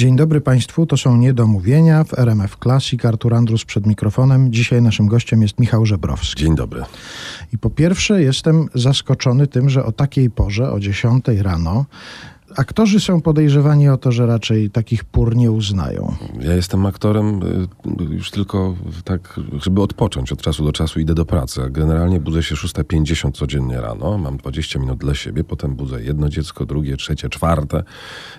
Dzień dobry Państwu, to są Niedomówienia w RMF Classic. Artur Andrus przed mikrofonem. Dzisiaj naszym gościem jest Michał Żebrowski. Dzień dobry. I po pierwsze jestem zaskoczony tym, że o takiej porze, o 10 rano, Aktorzy są podejrzewani o to, że raczej takich pór nie uznają. Ja jestem aktorem y, już tylko tak, żeby odpocząć od czasu do czasu idę do pracy. Generalnie budzę się 6.50 codziennie rano, mam 20 minut dla siebie, potem budzę jedno dziecko, drugie, trzecie, czwarte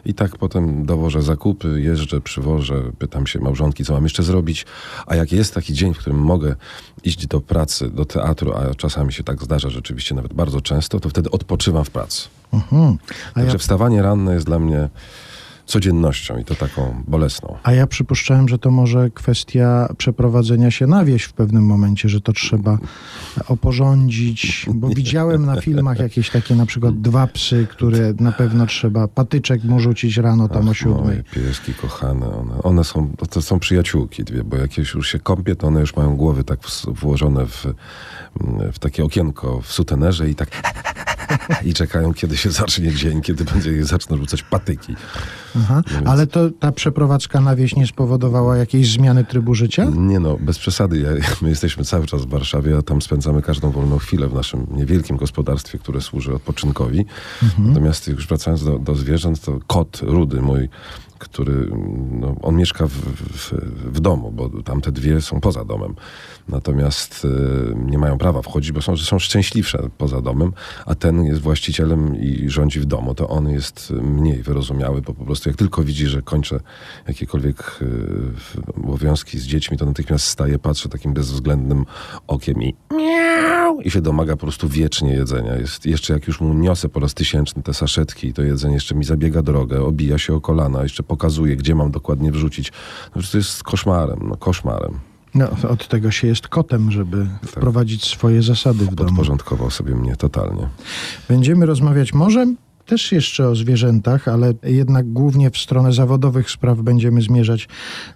i tak potem dowożę zakupy, jeżdżę, przywożę, pytam się małżonki, co mam jeszcze zrobić. A jak jest taki dzień, w którym mogę iść do pracy, do teatru, a czasami się tak zdarza rzeczywiście nawet bardzo często, to wtedy odpoczywam w pracy. Mhm. Także ja... wstawanie ranne jest dla mnie codziennością i to taką bolesną. A ja przypuszczałem, że to może kwestia przeprowadzenia się na wieś w pewnym momencie, że to trzeba oporządzić, bo widziałem na filmach jakieś takie na przykład dwa psy, które na pewno trzeba, patyczek mu rzucić rano tam Ach, o siódmej. Moje pieski kochane, one, one są, to są przyjaciółki dwie, bo jakieś już się kąpie, to one już mają głowy tak włożone w, w takie okienko w sutenerze i tak i czekają, kiedy się zacznie dzień, kiedy będzie zaczną rzucać patyki. Aha. No więc... Ale to ta przeprowadzka na wieś nie spowodowała jakiejś zmiany trybu życia? Nie no, bez przesady. Ja, my jesteśmy cały czas w Warszawie, a tam spędzamy każdą wolną chwilę w naszym niewielkim gospodarstwie, które służy odpoczynkowi. Mhm. Natomiast już wracając do, do zwierząt, to kot rudy mój który, no, on mieszka w, w, w, domu, bo tamte dwie są poza domem. Natomiast y, nie mają prawa wchodzić, bo są, są szczęśliwsze poza domem, a ten jest właścicielem i rządzi w domu. To on jest mniej wyrozumiały, bo po prostu jak tylko widzi, że kończę jakiekolwiek y, obowiązki z dziećmi, to natychmiast staje, patrzy takim bezwzględnym okiem i miau, i się domaga po prostu wiecznie jedzenia. Jest, jeszcze jak już mu niosę po raz tysięczny te saszetki to jedzenie jeszcze mi zabiega drogę, obija się o kolana, jeszcze pokazuje, gdzie mam dokładnie wrzucić. No, to jest koszmarem, no koszmarem. No, od tego się jest kotem, żeby tak. wprowadzić swoje zasady w domu. Podporządkował sobie mnie totalnie. Będziemy rozmawiać może też jeszcze o zwierzętach, ale jednak głównie w stronę zawodowych spraw będziemy zmierzać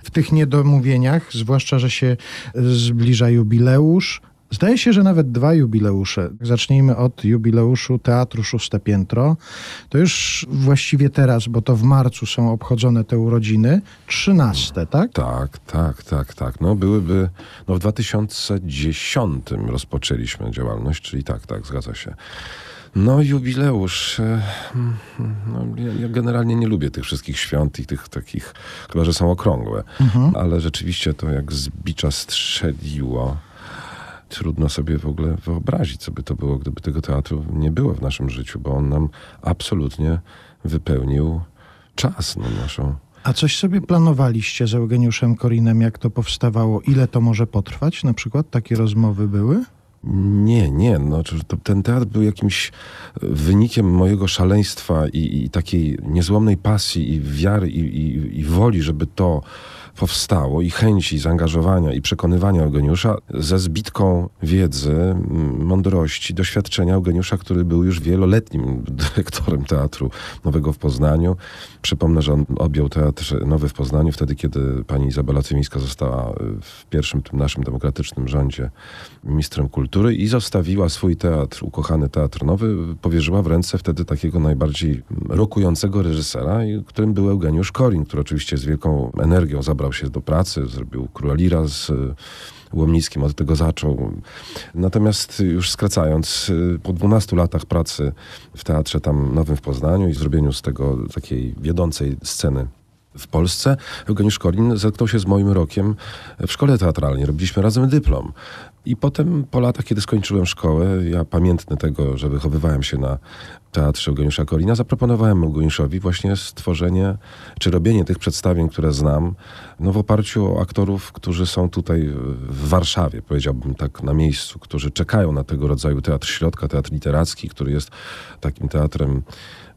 w tych niedomówieniach, zwłaszcza, że się zbliża jubileusz. Zdaje się, że nawet dwa jubileusze. Zacznijmy od jubileuszu Teatru Szóste Piętro. To już właściwie teraz, bo to w marcu są obchodzone te urodziny. Trzynaste, tak? Tak, tak, tak, tak. No byłyby, no w 2010 rozpoczęliśmy działalność, czyli tak, tak, zgadza się. No, jubileusz. E, no, ja generalnie nie lubię tych wszystkich świąt i tych takich, chyba że są okrągłe. Mhm. Ale rzeczywiście to jak z bicza strzeliło trudno sobie w ogóle wyobrazić, co by to było, gdyby tego teatru nie było w naszym życiu, bo on nam absolutnie wypełnił czas na naszą. A coś sobie planowaliście z Eugeniuszem Korinem, jak to powstawało? Ile to może potrwać? Na przykład takie rozmowy były? Nie, nie. No, to, ten teatr był jakimś wynikiem mojego szaleństwa i, i takiej niezłomnej pasji i wiary i, i, i woli, żeby to powstało i chęci zaangażowania i przekonywania Eugeniusza ze zbitką wiedzy, mądrości, doświadczenia Eugeniusza, który był już wieloletnim dyrektorem Teatru Nowego w Poznaniu. Przypomnę, że on objął Teatr Nowy w Poznaniu wtedy, kiedy pani Izabela Cymińska została w pierwszym tym naszym demokratycznym rządzie ministrem kultury i zostawiła swój teatr, ukochany Teatr Nowy, powierzyła w ręce wtedy takiego najbardziej rokującego reżysera, którym był Eugeniusz Korin, który oczywiście z wielką energią zabrał zabrał się do pracy, zrobił Króla Lira z e, Łomnickim, od tego zaczął. Natomiast już skracając, e, po 12 latach pracy w teatrze tam nowym w Poznaniu i zrobieniu z tego takiej wiodącej sceny w Polsce, Eugeniusz Kolin zetknął się z moim rokiem w szkole teatralnej. Robiliśmy razem dyplom. I potem po latach, kiedy skończyłem szkołę, ja pamiętny tego, że wychowywałem się na teatrze Eugeniusza Kolina, zaproponowałem Eugeniuszowi właśnie stworzenie, czy robienie tych przedstawień, które znam, no w oparciu o aktorów, którzy są tutaj w Warszawie, powiedziałbym tak, na miejscu, którzy czekają na tego rodzaju teatr środka, teatr literacki, który jest takim teatrem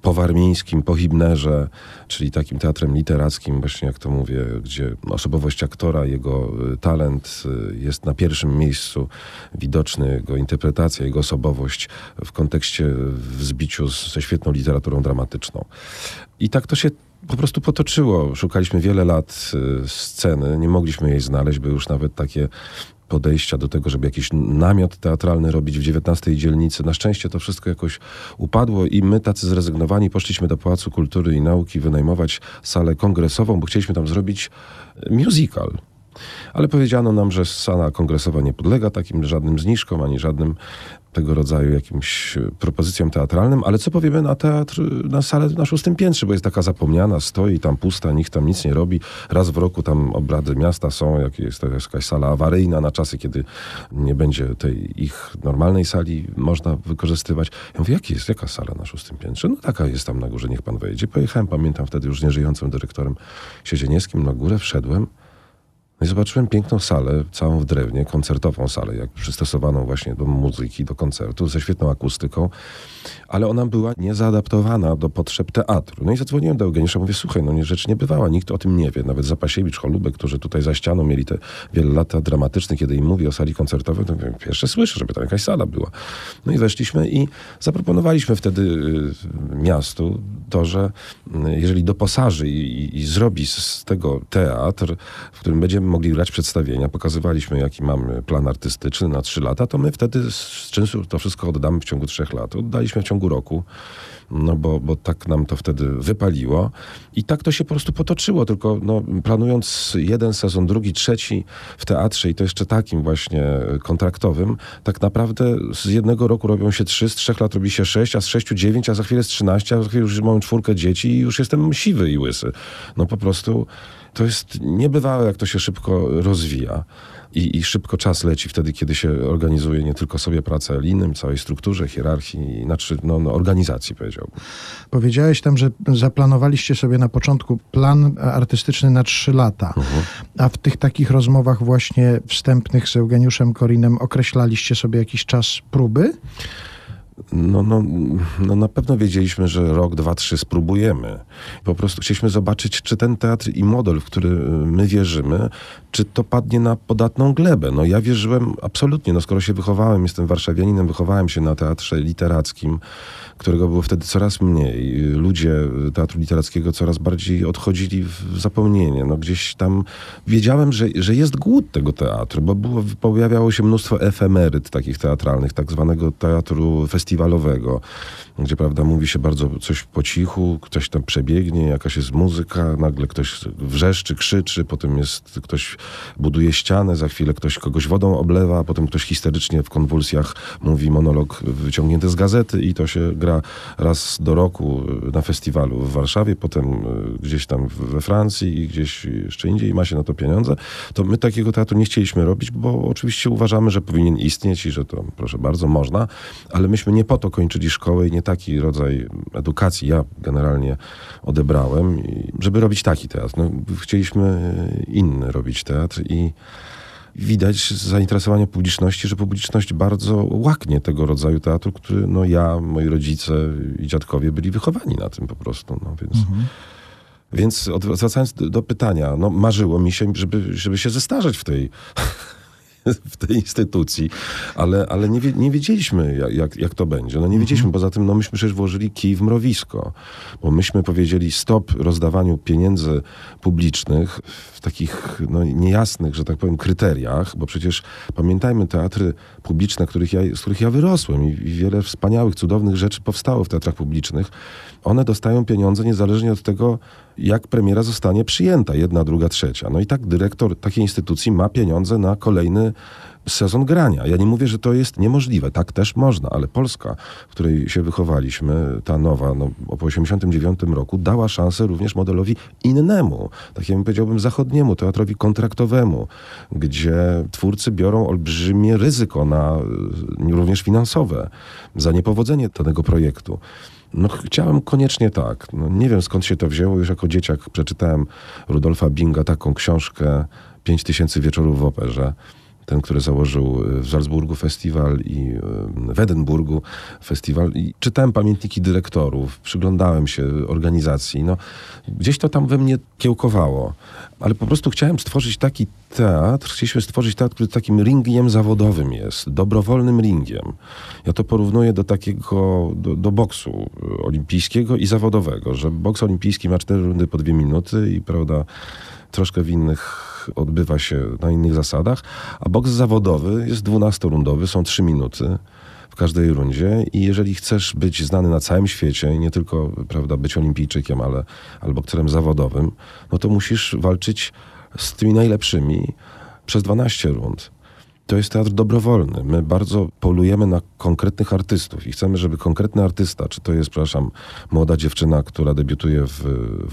po warmińskim, po Hibnerze, czyli takim teatrem literackim, właśnie jak to mówię, gdzie osobowość aktora, jego y, talent y, jest na pierwszym miejscu widoczny, jego interpretacja, jego osobowość w kontekście, w zbiciu ze świetną literaturą dramatyczną. I tak to się po prostu potoczyło. Szukaliśmy wiele lat y, sceny, nie mogliśmy jej znaleźć, by już nawet takie podejścia do tego, żeby jakiś namiot teatralny robić w XIX dzielnicy. Na szczęście to wszystko jakoś upadło i my tacy zrezygnowani poszliśmy do Pałacu Kultury i Nauki wynajmować salę kongresową, bo chcieliśmy tam zrobić musical. Ale powiedziano nam, że sala kongresowa nie podlega takim żadnym zniżkom, ani żadnym tego rodzaju jakimś propozycjom teatralnym, ale co powiemy na teatr, na salę na szóstym piętrze, bo jest taka zapomniana, stoi tam pusta, nikt tam nic nie robi. Raz w roku tam obrady miasta są, jak jest, jest jakaś sala awaryjna na czasy, kiedy nie będzie tej ich normalnej sali można wykorzystywać. Ja mówię, jaki jest, jaka sala na szóstym piętrze? No taka jest tam na górze, niech pan wejdzie. Pojechałem, pamiętam wtedy już nieżyjącym dyrektorem Siedzieniewskim na górę, wszedłem, no i zobaczyłem piękną salę, całą w drewnie, koncertową salę, jak przystosowaną właśnie do muzyki, do koncertu, ze świetną akustyką, ale ona była niezaadaptowana do potrzeb teatru. No i zadzwoniłem do Eugeniusza, mówię, słuchaj, no nie, rzecz nie bywała, nikt o tym nie wie. Nawet Zapasiewicz, Cholubek, którzy tutaj za ścianą mieli te wiele lat dramatyczne, kiedy im mówię o sali koncertowej, to mówię, pierwsze słyszę, żeby tam jakaś sala była. No i weszliśmy i zaproponowaliśmy wtedy y, miastu to, że y, jeżeli doposaży i, i, i zrobi z tego teatr, w którym będziemy mogli grać przedstawienia, pokazywaliśmy, jaki mamy plan artystyczny na trzy lata, to my wtedy z czynszu to wszystko oddamy w ciągu trzech lat. Oddaliśmy w ciągu roku, no bo, bo tak nam to wtedy wypaliło. I tak to się po prostu potoczyło, tylko no, planując jeden sezon, drugi, trzeci w teatrze i to jeszcze takim właśnie kontraktowym, tak naprawdę z jednego roku robią się trzy, z trzech lat robi się sześć, a z sześciu dziewięć, a za chwilę z trzynaście, a za chwilę już mam czwórkę dzieci i już jestem siwy i łysy. No po prostu to jest niebywałe, jak to się szybko rozwija. I, I, szybko czas leci wtedy, kiedy się organizuje nie tylko sobie pracę innym, całej strukturze, hierarchii, znaczy no, no, organizacji powiedziałbym. Powiedziałeś tam, że zaplanowaliście sobie na początku plan artystyczny na trzy lata, uh-huh. a w tych takich rozmowach właśnie wstępnych z Eugeniuszem Korinem określaliście sobie jakiś czas próby? No, no, no na pewno wiedzieliśmy, że rok, dwa, trzy spróbujemy. Po prostu chcieliśmy zobaczyć, czy ten teatr i model, w który my wierzymy, czy to padnie na podatną glebę. No ja wierzyłem absolutnie, no skoro się wychowałem, jestem warszawianinem, wychowałem się na teatrze literackim, którego było wtedy coraz mniej. Ludzie teatru literackiego coraz bardziej odchodzili w zapomnienie. No gdzieś tam wiedziałem, że, że jest głód tego teatru, bo było, pojawiało się mnóstwo efemeryt takich teatralnych, tak zwanego teatru festiwalowego, festiwalowego gdzie prawda mówi się bardzo coś po cichu, ktoś tam przebiegnie, jakaś jest muzyka, nagle ktoś wrzeszczy, krzyczy, potem jest ktoś buduje ścianę, za chwilę ktoś kogoś wodą oblewa, potem ktoś histerycznie w konwulsjach mówi monolog wyciągnięty z gazety i to się gra raz do roku na festiwalu w Warszawie, potem e, gdzieś tam we Francji i gdzieś jeszcze indziej i ma się na to pieniądze, to my takiego teatru nie chcieliśmy robić, bo oczywiście uważamy, że powinien istnieć i że to, proszę bardzo, można, ale myśmy nie po to kończyli szkołę i nie taki rodzaj edukacji ja generalnie odebrałem, żeby robić taki teatr. No, chcieliśmy inny robić teatr i widać zainteresowanie publiczności, że publiczność bardzo łaknie tego rodzaju teatru, który no ja, moi rodzice i dziadkowie byli wychowani na tym po prostu. No, więc... Mhm. Więc wracając do, do, pytania, no marzyło mi się, żeby, żeby się zestarzeć w tej w tej instytucji, ale, ale nie, nie wiedzieliśmy, jak, jak to będzie. No nie wiedzieliśmy, mhm. poza tym no myśmy przecież włożyli kij w mrowisko, bo myśmy powiedzieli stop rozdawaniu pieniędzy publicznych w takich no, niejasnych, że tak powiem, kryteriach, bo przecież pamiętajmy teatry publiczne, których ja, z których ja wyrosłem i, i wiele wspaniałych, cudownych rzeczy powstało w teatrach publicznych. One dostają pieniądze niezależnie od tego, jak premiera zostanie przyjęta, jedna, druga, trzecia. No i tak dyrektor takiej instytucji ma pieniądze na kolejny sezon grania. Ja nie mówię, że to jest niemożliwe. Tak też można, ale Polska, w której się wychowaliśmy, ta nowa, no, po 89 roku, dała szansę również modelowi innemu, takiemu powiedziałbym zachodniemu, teatrowi kontraktowemu, gdzie twórcy biorą olbrzymie ryzyko na również finansowe za niepowodzenie danego projektu. No chciałem koniecznie tak. No, nie wiem skąd się to wzięło. Już jako dzieciak przeczytałem Rudolfa Binga taką książkę Pięć tysięcy wieczorów w operze ten, który założył e, w Salzburgu festiwal i e, w Edynburgu festiwal. I czytałem pamiętniki dyrektorów, przyglądałem się organizacji. No, gdzieś to tam we mnie kiełkowało, ale po prostu chciałem stworzyć taki teatr, chcieliśmy stworzyć teatr, który takim ringiem zawodowym jest, dobrowolnym ringiem. Ja to porównuję do takiego, do, do boksu olimpijskiego i zawodowego, że boks olimpijski ma cztery rundy po dwie minuty i prawda, troszkę w innych odbywa się na innych zasadach, a boks zawodowy jest 12-rundowy, są 3 minuty w każdej rundzie i jeżeli chcesz być znany na całym świecie nie tylko prawda, być olimpijczykiem, ale, ale bokserem zawodowym, no to musisz walczyć z tymi najlepszymi przez 12 rund. To jest teatr dobrowolny. My bardzo polujemy na konkretnych artystów i chcemy, żeby konkretny artysta, czy to jest, przepraszam, młoda dziewczyna, która debiutuje w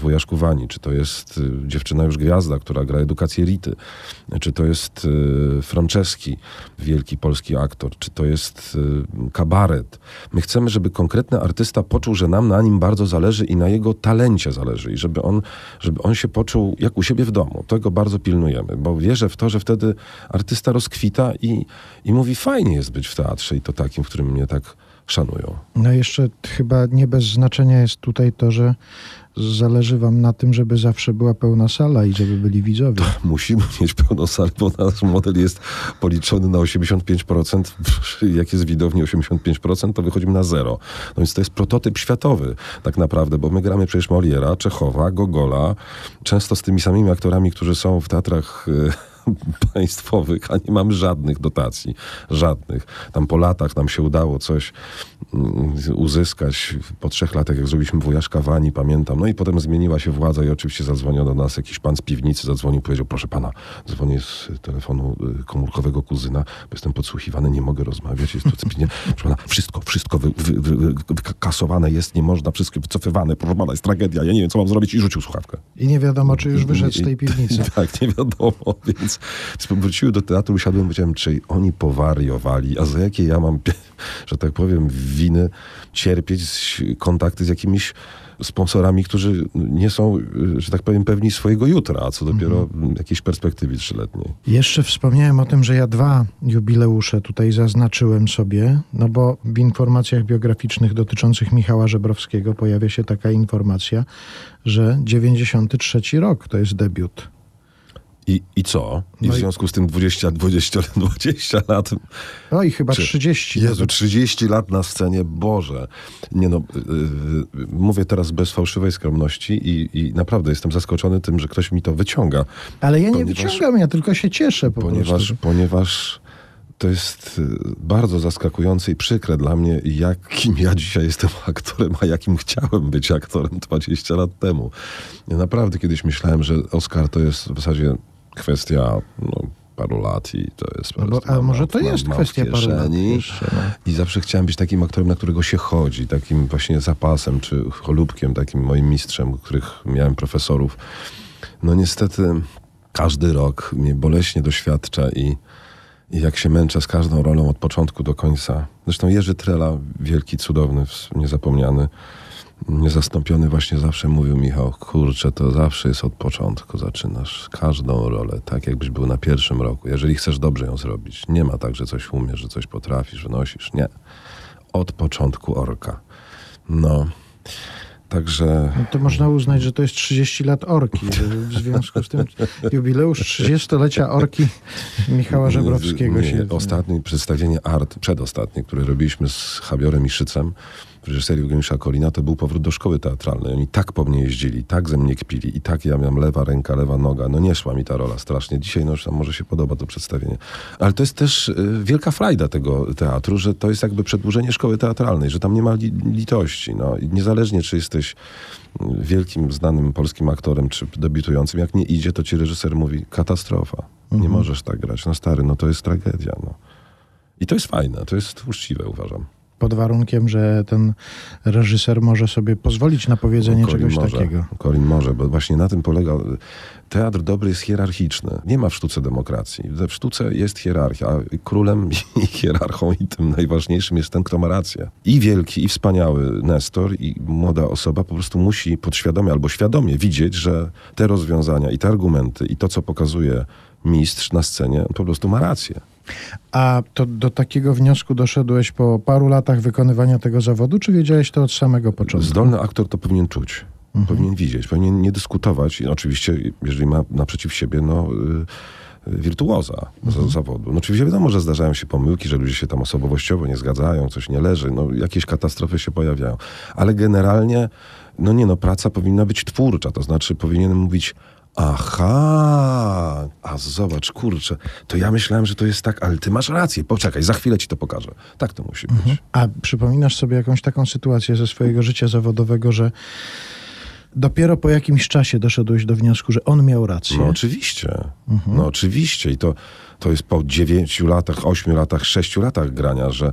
Wojaszku Wani, czy to jest y, dziewczyna już gwiazda, która gra edukację Rity, czy to jest y, Franceski, wielki polski aktor, czy to jest y, kabaret. My chcemy, żeby konkretny artysta poczuł, że nam na nim bardzo zależy i na jego talencie zależy i żeby on, żeby on się poczuł jak u siebie w domu. Tego bardzo pilnujemy, bo wierzę w to, że wtedy artysta rozkwita i, i mówi, fajnie jest być w teatrze i to takim, w którym mnie tak szanują. No jeszcze chyba nie bez znaczenia jest tutaj to, że zależy wam na tym, żeby zawsze była pełna sala i żeby byli widzowie. Musimy mieć pełną salę, bo nasz model jest policzony na 85%. Jak jest widowni 85%, to wychodzimy na zero. No więc to jest prototyp światowy tak naprawdę, bo my gramy przecież Moliera, Czechowa, Gogola, często z tymi samymi aktorami, którzy są w teatrach y, państwowych, a nie mamy żadnych dotacji. Żadnych. Tam po latach nam się udało coś mm, uzyskać. Po trzech latach, jak zrobiliśmy wujaszka Wani, pamiętam. No i potem zmieniła się władza i oczywiście zadzwoniono do nas jakiś pan z piwnicy, zadzwonił, powiedział, proszę pana, dzwonię z telefonu y, komórkowego kuzyna, bo jestem podsłuchiwany, nie mogę rozmawiać, jest tu. Proszę pana, wszystko, wszystko wy, wy, wy, wykasowane jest, nie można, wszystko wycofywane, proszę pana, jest tragedia, ja nie wiem, co mam zrobić i rzucił słuchawkę. I nie wiadomo, czy już wyszedł z tej piwnicy. tak, nie wiadomo, więc wróciły do teatru, usiadłem, powiedziałem, czy oni powariowali, a za jakie ja mam, że tak powiem, winy cierpieć kontakty z jakimiś sponsorami, którzy nie są, że tak powiem, pewni swojego jutra, a co dopiero mhm. jakiejś perspektywy trzyletniej. Jeszcze wspomniałem o tym, że ja dwa jubileusze tutaj zaznaczyłem sobie, no bo w informacjach biograficznych dotyczących Michała Żebrowskiego pojawia się taka informacja, że 93 rok to jest debiut. I, I co? I no w związku i... z tym 20, 20, 20 lat. No i chyba Czy, 30. Jezu, 30 lat na scenie, Boże. Nie no, yy, mówię teraz bez fałszywej skromności i, i naprawdę jestem zaskoczony tym, że ktoś mi to wyciąga. Ale ja nie ponieważ, wyciągam, ja tylko się cieszę po ponieważ, prostu. Ponieważ to jest y, bardzo zaskakujące i przykre dla mnie, jakim ja dzisiaj jestem aktorem, a jakim chciałem być aktorem 20 lat temu. Ja naprawdę kiedyś myślałem, że Oscar to jest w zasadzie kwestia no, paru lat i to jest no bo, A może to jest kwestia paru lat jeszcze, no. I zawsze chciałem być takim aktorem, na którego się chodzi, takim właśnie zapasem czy cholubkiem, takim moim mistrzem, których miałem profesorów. No niestety każdy rok mnie boleśnie doświadcza i, i jak się męczę z każdą rolą od początku do końca. Zresztą Jerzy Trela, wielki, cudowny, niezapomniany, niezastąpiony właśnie zawsze mówił Michał, kurczę, to zawsze jest od początku, zaczynasz każdą rolę, tak jakbyś był na pierwszym roku. Jeżeli chcesz dobrze ją zrobić, nie ma tak, że coś umiesz, że coś potrafisz, wynosisz, nie. Od początku orka. No, Także... No to można uznać, że to jest 30 lat orki. W związku z tym jubileusz 30-lecia orki Michała Żebrowskiego. Nie, nie. Ostatnie przedstawienie art, przedostatnie, które robiliśmy z Habiorem i Szycem, w reżyserii Eugeniusza Kolina, to był powrót do szkoły teatralnej. Oni tak po mnie jeździli, tak ze mnie kpili i tak ja miałem lewa ręka, lewa noga. No nie szła mi ta rola strasznie. Dzisiaj no już tam może się podoba to przedstawienie. Ale to jest też y, wielka frajda tego teatru, że to jest jakby przedłużenie szkoły teatralnej, że tam nie ma li litości. No. I niezależnie, czy jesteś y, wielkim, znanym polskim aktorem, czy debiutującym, jak nie idzie, to ci reżyser mówi katastrofa. Mhm. Nie możesz tak grać. No stary, no to jest tragedia. No. I to jest fajne, to jest uczciwe, uważam pod warunkiem, że ten reżyser może sobie pozwolić na powiedzenie no, czegoś może, takiego. Korin może, bo właśnie na tym polega. Teatr dobry jest hierarchiczny. Nie ma w sztuce demokracji. W sztuce jest hierarchia. Królem i hierarchą i tym najważniejszym jest ten, kto ma rację. I wielki, i wspaniały Nestor, i młoda osoba po prostu musi podświadomie albo świadomie widzieć, że te rozwiązania i te argumenty i to, co pokazuje mistrz na scenie, po prostu ma rację. A to do takiego wniosku doszedłeś po paru latach wykonywania tego zawodu, czy wiedziałeś to od samego początku? Zdolny aktor to powinien czuć. Mhm. Powinien widzieć, powinien nie dyskutować. I oczywiście, jeżeli ma naprzeciw siebie, no... Yy, wirtuoza mhm. zawodu. No oczywiście wiadomo, że zdarzają się pomyłki, że ludzie się tam osobowościowo nie zgadzają, coś nie leży, no jakieś katastrofy się pojawiają. Ale generalnie, no nie no, praca powinna być twórcza, to znaczy powinienem mówić Aha, a zobacz, kurczę, to ja myślałem, że to jest tak, ale ty masz rację, poczekaj, za chwilę ci to pokażę. Tak to musi być. A przypominasz sobie jakąś taką sytuację ze swojego życia zawodowego, że dopiero po jakimś czasie doszedłeś do wniosku, że on miał rację? No oczywiście, no oczywiście i to, to jest po dziewięciu latach, ośmiu latach, sześciu latach grania, że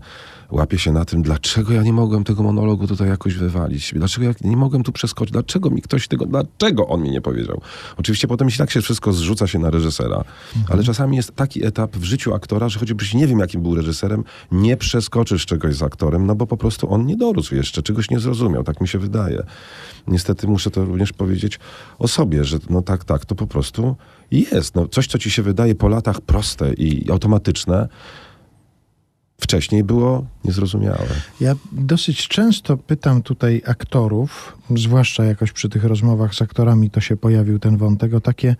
łapię się na tym, dlaczego ja nie mogłem tego monologu tutaj jakoś wywalić, dlaczego ja nie mogłem tu przeskoczyć, dlaczego mi ktoś tego, dlaczego on mi nie powiedział. Oczywiście potem się tak się wszystko zrzuca się na reżysera, ale czasami jest taki etap w życiu aktora, że choćbyś nie wiem, jakim był reżyserem, nie przeskoczysz czegoś z aktorem, no bo po prostu on nie dorósł jeszcze, czegoś nie zrozumiał, tak mi się wydaje. Niestety muszę to również powiedzieć o sobie, że no tak, tak, to po prostu jest. No, coś, co ci się wydaje po latach proste i automatyczne, wcześniej było niezrozumiałe. Ja dosyć często pytam tutaj aktorów, zwłaszcza jakoś przy tych rozmowach z aktorami to się pojawił ten wątek, o takie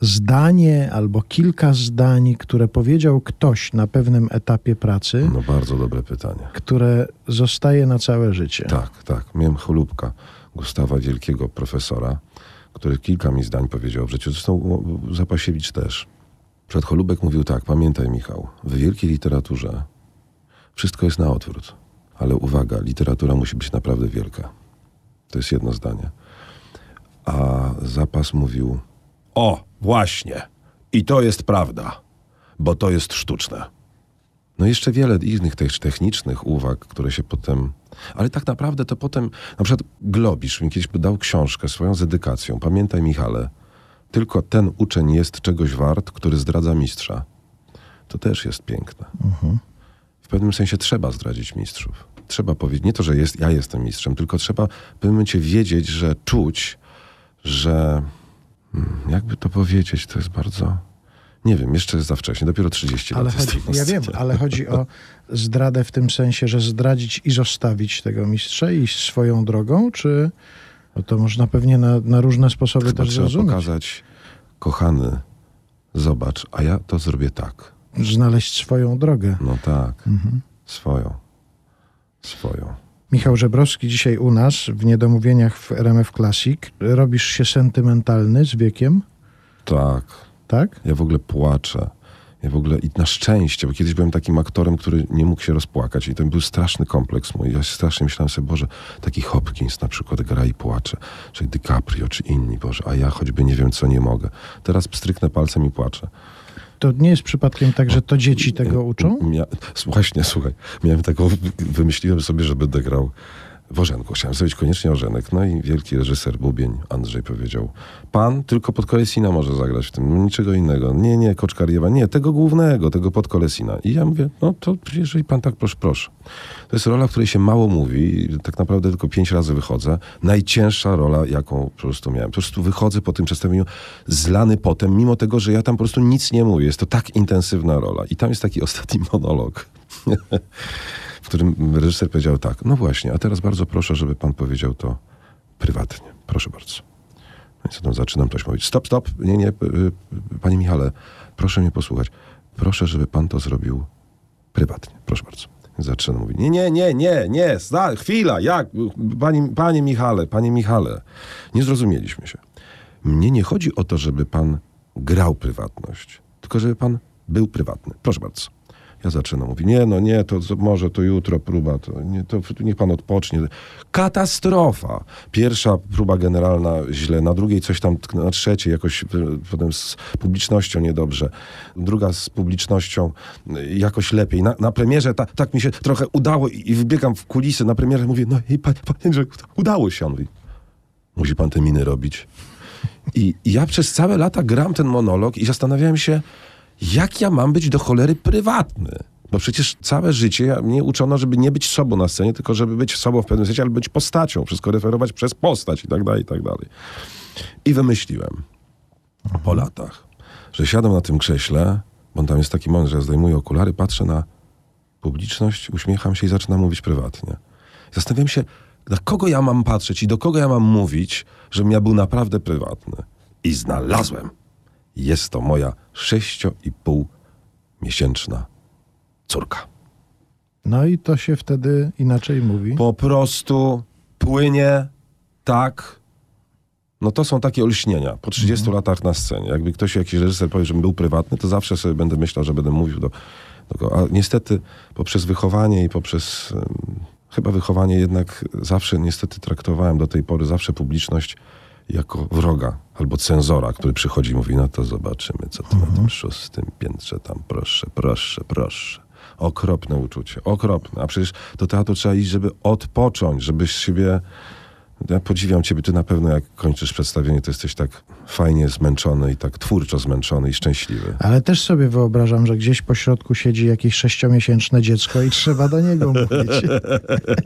zdanie albo kilka zdań, które powiedział ktoś na pewnym etapie pracy, No bardzo dobre pytanie. które zostaje na całe życie. Tak, tak. Miałem cholubka Gustawa Wielkiego, profesora, który kilka mi zdań powiedział w życiu. Zresztą Zapasiewicz też. Przed cholubek mówił tak, pamiętaj Michał, w wielkiej literaturze wszystko jest na odwrót. Ale uwaga, literatura musi być naprawdę wielka. To jest jedno zdanie. A Zapas mówił, o, właśnie. I to jest prawda, bo to jest sztuczne. No jeszcze wiele innych też technicznych uwag, które się potem... Ale tak naprawdę to potem... Na przykład Globisz mi kiedyś dał książkę swoją z edykacją. Pamiętaj Michale, tylko ten uczeń jest czegoś wart, który zdradza mistrza. To też jest piękne. W pewnym sensie trzeba zdradzić mistrzów. Trzeba powiedzieć, nie to, że jest, ja jestem mistrzem, tylko trzeba w pewnym momencie wiedzieć, że czuć, że... hmm, Jakby to powiedzieć, to jest bardzo... Nie wiem, jeszcze jest za wcześnie, dopiero 30 Ale lat chodzi, ja wiem, ale chodzi o zdradę w tym sensie, że zdradzić i zostawić tego mistrza i iść swoją drogą, czy no to można pewnie na, na różne sposoby Chyba też trzeba zrozumieć. pokazać, kochany, zobacz, a ja to zrobię tak. Znaleźć swoją drogę. No tak, Mhm. swoją, swoją. Michał Żebrowski dzisiaj u nas w Niedomówieniach w RMF Classic. Robisz się sentymentalny z wiekiem, Tak, tak? ja w ogóle płaczę. Ja w ogóle, i na szczęście, bo kiedyś byłem takim aktorem, który nie mógł się rozpłakać i to był straszny kompleks mój. Ja strasznie myślałem sobie, Boże, taki Hopkins na przykład gra i płacze, czy DiCaprio, czy inni, Boże, a ja choćby nie wiem, co nie mogę. Teraz stryknę palcem i płaczę. To nie jest przypadkiem tak, że to dzieci tego uczą? Mia... Właśnie, słuchaj, miałem taką, wymyśliłem sobie, że będę grał w Orzenku. Chciałem zrobić koniecznie Orzenek. No i wielki reżyser Bubień, Andrzej powiedział, pan tylko Podkolesina może zagrać w tym, niczego innego. Nie, nie, Koczkariewa, nie, tego głównego, tego Podkolesina. I ja mówię, no to jeżeli pan tak, proszę, proszę. To jest rola, o której się mało mówi, tak naprawdę tylko pięć razy wychodzę. Najcięższa rola, jaką po prostu miałem. Po prostu wychodzę po tym przedstawieniu zlany potem, mimo tego, że ja tam po prostu nic nie mówię. Jest to tak intensywna rola. I tam jest taki ostatni monolog, w którym reżyser powiedział tak, no właśnie, a teraz bardzo proszę, żeby pan powiedział to prywatnie. Proszę bardzo. No tam zaczynam, ktoś mówić, stop, stop, nie, nie, panie Michale, proszę mnie posłuchać. Proszę, żeby pan to zrobił prywatnie. Proszę bardzo. Zaczynam mówić, nie, nie, nie, nie, nie, za, chwila, jak, panie, panie Michale, panie Michale. Nie zrozumieliśmy się. Mnie nie chodzi o to, żeby pan grał prywatność, tylko żeby pan był prywatny. Proszę bardzo. Ja zaczynam mówić, nie, no nie, to może to jutro próba, to, nie, to niech pan odpocznie. Katastrofa. Pierwsza próba generalna źle, na drugiej coś tam, na trzeciej jakoś potem z publicznością niedobrze, druga z publicznością y, jakoś lepiej. Na, na premierze ta, tak mi się trochę udało i, i wybiegam w kulisy na premierze, mówię, no i panie, panie, udało się. On mówi, musi pan te miny robić. I ja przez całe lata gram ten monolog i zastanawiałem się, jak ja mam być do cholery prywatny. Bo przecież całe życie mnie uczono, żeby nie być sobą na scenie, tylko żeby być sobą w pewnym sensie, ale być postacią, wszystko referować przez postać i tak dalej, i tak dalej. I wymyśliłem po latach, że siadam na tym krześle, bo tam jest taki moment, że ja zdejmuję okulary, patrzę na publiczność, uśmiecham się i zaczynam mówić prywatnie. Zastanawiam się, na kogo ja mam patrzeć i do kogo ja mam mówić, żebym ja był naprawdę prywatny. I znalazłem. Jest to moja sześcio i pół miesięczna córka. No i to się wtedy inaczej mówi. Po prostu płynie tak. No to są takie olśnienia. Po 30 latach na scenie. Jakby ktoś, jakiś reżyser powie, żebym był prywatny, to zawsze sobie będę myślał, że będę mówił do, do. A niestety poprzez wychowanie i poprzez em, chyba wychowanie jednak zawsze niestety traktowałem do tej pory zawsze publiczność jako wroga albo cenzora, który przychodzi i mówi, no to zobaczymy, co ty na tym szóstym piętrze tam, proszę, proszę, proszę. Okropne uczucie, okropne. A przecież do teatru trzeba iść, żeby odpocząć, żeby siebie... Ja podziwiam ciebie, ty na pewno jak kończysz przedstawienie, to jesteś tak fajnie zmęczony i tak twórczo zmęczony i szczęśliwy. Ale też sobie wyobrażam, że gdzieś po środku siedzi jakieś sześciomiesięczne dziecko i trzeba do niego mówić.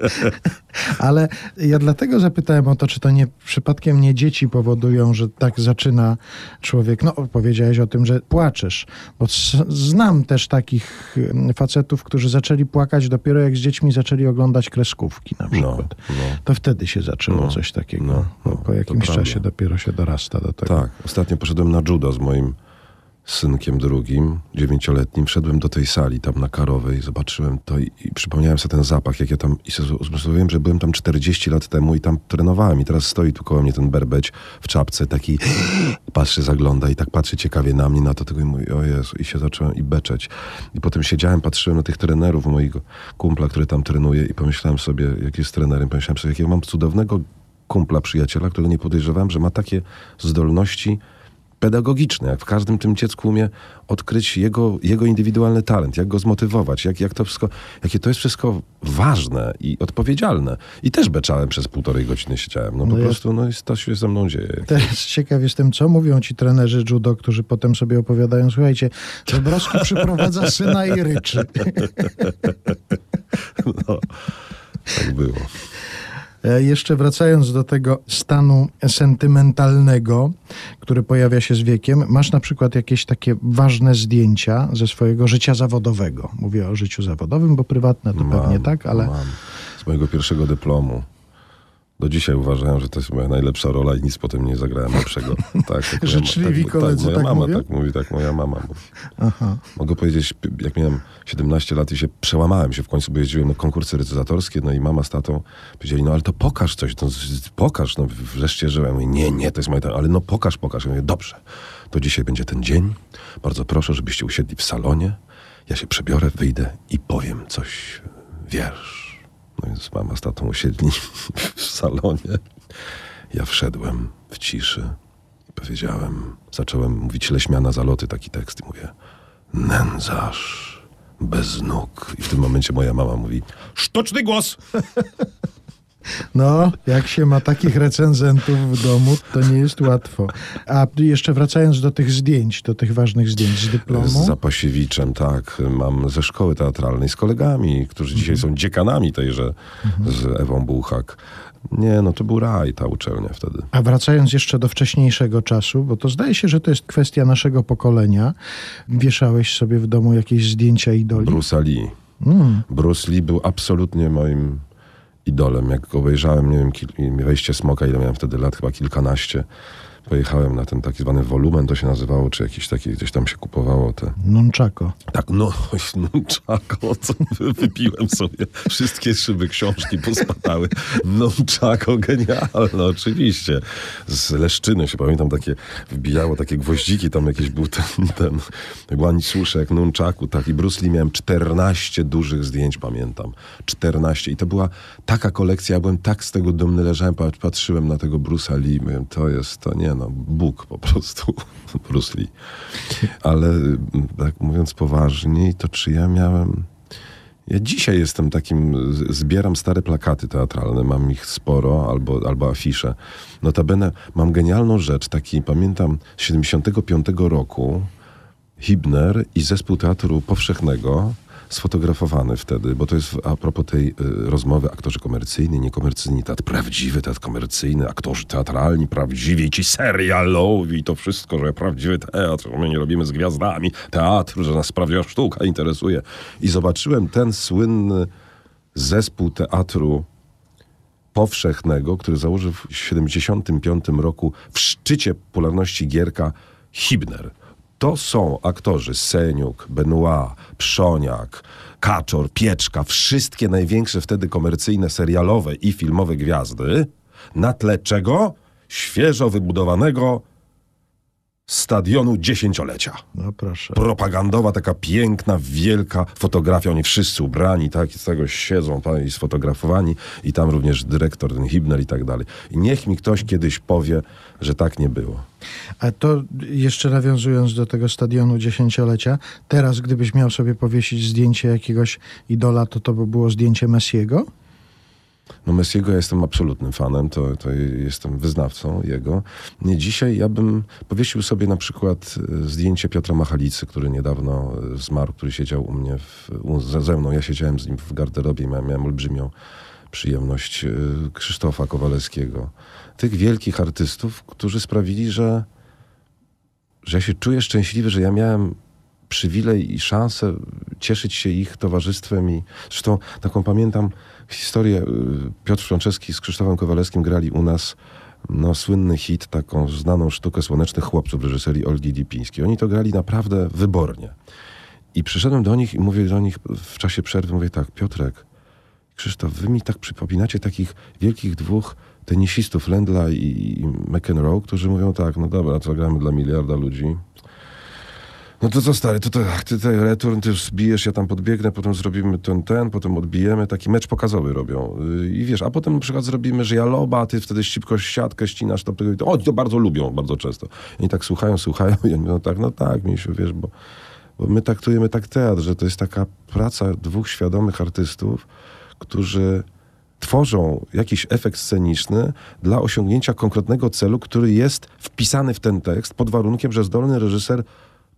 Ale ja dlatego zapytałem o to, czy to nie przypadkiem nie dzieci powodują, że tak zaczyna człowiek. No, powiedziałeś o tym, że płaczesz. Bo znam też takich mm, facetów, którzy zaczęli płakać dopiero jak z dziećmi zaczęli oglądać kreskówki na No, przykład. no. To wtedy się zaczęło No, coś takiego. no, no, po jakimś czasie dopiero się dorasta do tego. Tak, ostatnio poszedłem na judo z moim synkiem drugim, dziewięcioletnim. Wszedłem do tej sali tam na Karowej, zobaczyłem to i, i przypomniałem sobie ten zapach, jak ja tam, i uzmysłowiłem, że byłem tam 40 lat temu i tam trenowałem i teraz stoi tu koło mnie ten berbeć w czapce, taki patrzy, zagląda i tak patrzy ciekawie na mnie, na to tego i mówi, o Jezu, i się zacząłem i beczeć. I potem siedziałem, patrzyłem na tych trenerów mojego kumpla, który tam trenuje i pomyślałem sobie, jak jest trenerem, pomyślałem sobie, jakiego mam cudownego kumpla, przyjaciela, którego nie podejrzewałem, że ma takie zdolności pedagogiczne, jak w każdym tym dziecku umie odkryć jego, jego indywidualny talent, jak go zmotywować, jak, jak to wszystko, jakie to jest wszystko ważne i odpowiedzialne. I też beczałem przez półtorej godziny siedziałem. No, No po ja- prostu, no i to się ze mną dzieje. Teraz ciekaw jestem, co mówią ci trenerzy judo, którzy potem sobie opowiadają, słuchajcie, Żebrowski przyprowadza syna i ryczy. No, tak było. E, Jeszcze wracając do tego stanu sentymentalnego, który pojawia się z wiekiem, masz na przykład jakieś takie ważne zdjęcia ze swojego życia zawodowego. Mówię o życiu zawodowym, bo prywatne to pewnie tak, ale Mam. Z mojego pierwszego dyplomu. Do dzisiaj uważałem, że to jest moja najlepsza rola i nic potem nie zagrałem lepszego. Tak, tak moja- Życzliwi tak, koledzy moja tak mama mówią? tak mówi, tak moja mama mówi. aha. Mogę powiedzieć, jak miałem 17 lat i się przełamałem się w końcu, bo jeździłem na konkursy recytatorskie, no i mama z tatą powiedzieli, no ale to pokaż coś, no, pokaż, no wreszcie żyłem. Mówię, nie, nie, to jest moje, ale no pokaż, pokaż. Ja mówię, dobrze, to dzisiaj będzie ten dzień, bardzo proszę, żebyście usiedli w salonie, ja się przebiorę, wyjdę i powiem coś, wiersz. No więc mama z tatą usiedli w salonie, ja wszedłem w ciszy i powiedziałem, zacząłem mówić leśmiana zaloty, taki tekst i mówię, nędzarz bez nóg. I w tym momencie moja mama mówi, sztuczny głos! No, jak się ma takich recenzentów w domu, to nie jest łatwo. A jeszcze wracając do tych zdjęć, do tych ważnych zdjęć z dyplomu. Z Zapasiewiczem, tak. Mam ze szkoły teatralnej, z kolegami, którzy dzisiaj są dziekanami tejże, z Ewą Buchak. Nie, no to był raj ta uczelnia wtedy. A wracając jeszcze do wcześniejszego czasu, bo to zdaje się, że to jest kwestia naszego pokolenia. Wieszałeś sobie w domu jakieś zdjęcia idoli? Bruce'a Lee. Mm. Bruce Lee był absolutnie moim idolem. Jak go obejrzałem, nie wiem, wejście smoka, ile miałem wtedy lat, chyba kilkanaście. Pojechałem na ten taki zwany wolumen, to się nazywało, czy jakiś taki, gdzieś tam się kupowało te Nunchako. Tak, no, nunchako, co wy- wypiłem sobie. Wszystkie szyby książki pospadały. Nunchako, genialne, oczywiście. Z Leszczyny się pamiętam, takie wbijało takie gwoździki, tam jakiś był ten, ten łańcuszek nunchaku, tak. I Bruce Lee miałem 14 dużych zdjęć, pamiętam. 14. I to była taka kolekcja, ja byłem tak z tego dumny, leżałem, pat- patrzyłem na tego Bruce'a Lee, mówiłem, to jest, to nie no, Bóg po prostu, Bruce Lee. Ale tak mówiąc poważniej, to czy ja miałem... Ja dzisiaj jestem takim, zbieram stare plakaty teatralne, mam ich sporo, albo, albo afisze. Notabene mam genialną rzecz, taki pamiętam z 75 roku, Hibner i zespół Teatru Powszechnego sfotografowany wtedy, bo to jest a propos tej y, rozmowy aktorzy komercyjni, niekomercyjni, teatr prawdziwy, teatr komercyjny, aktorzy teatralni, prawdziwi, ci serialowi, to wszystko, że prawdziwy teatr, my nie robimy z gwiazdami teatru, że nas prawdziwa sztuka interesuje. I zobaczyłem ten słynny zespół teatru powszechnego, który założył w 75 roku w szczycie popularności Gierka Hibner. To są aktorzy Seniuk, Benoit, Przoniak, Kaczor, Pieczka, wszystkie największe wtedy komercyjne, serialowe i filmowe gwiazdy, na tle czego? Świeżo wybudowanego stadionu dziesięciolecia. No proszę. Propagandowa, taka piękna, wielka fotografia. Oni wszyscy ubrani, tak, i z tego siedzą tam i sfotografowani. I tam również dyrektor, ten Hibner i tak dalej. I niech mi ktoś kiedyś powie, że tak nie było. A to jeszcze nawiązując do tego stadionu dziesięciolecia, teraz gdybyś miał sobie powiesić zdjęcie jakiegoś idola, to to by było zdjęcie Messiego? No Messiego ja jestem absolutnym fanem, to, to jestem wyznawcą jego. Nie, dzisiaj ja bym powiesił sobie na przykład e, zdjęcie Piotra Machalicy, który niedawno e, zmarł, który siedział u mnie w, ze mną. Ja siedziałem z nim w garderobie, miałem, miałem olbrzymią przyjemność e, Krzysztofa Kowalewskiego. Tych wielkich artystów, którzy sprawili, że, że ja się czuję szczęśliwy, że ja miałem przywilej i szansę cieszyć się ich towarzystwem i zresztą taką pamiętam historię. y, Piotr Franceski z Krzysztofem Kowalewskim grali u nas no, słynny hit, taką znaną sztukę Słonecznych Chłopców reżyserii Olgi Lipińskiej. Oni to grali naprawdę wybornie. I przyszedłem do nich i mówię do nich w czasie przerwy, mówię tak, Piotrek, Krzysztof, wy mi tak przypominacie takich wielkich dwóch tenisistów, Lendla i, i McEnroe, którzy mówią tak, no dobra, to gramy dla miliarda ludzi. No to co stary, to, to ty tutaj return, ty zbijesz, ja tam podbiegnę, potem zrobimy ten, ten, potem odbijemy, taki mecz pokazowy robią. Yy, I wiesz, a potem na przykład zrobimy, że ja loba, ty wtedy szybko siatkę ścinasz, to, to oni to bardzo lubią, bardzo często. I tak słuchają, słuchają i oni mówią tak, no tak, misiu, wiesz, bo, bo my traktujemy tak teatr, że to jest taka praca dwóch świadomych artystów, którzy tworzą jakiś efekt sceniczny dla osiągnięcia konkretnego celu, który jest wpisany w ten tekst pod warunkiem, że zdolny reżyser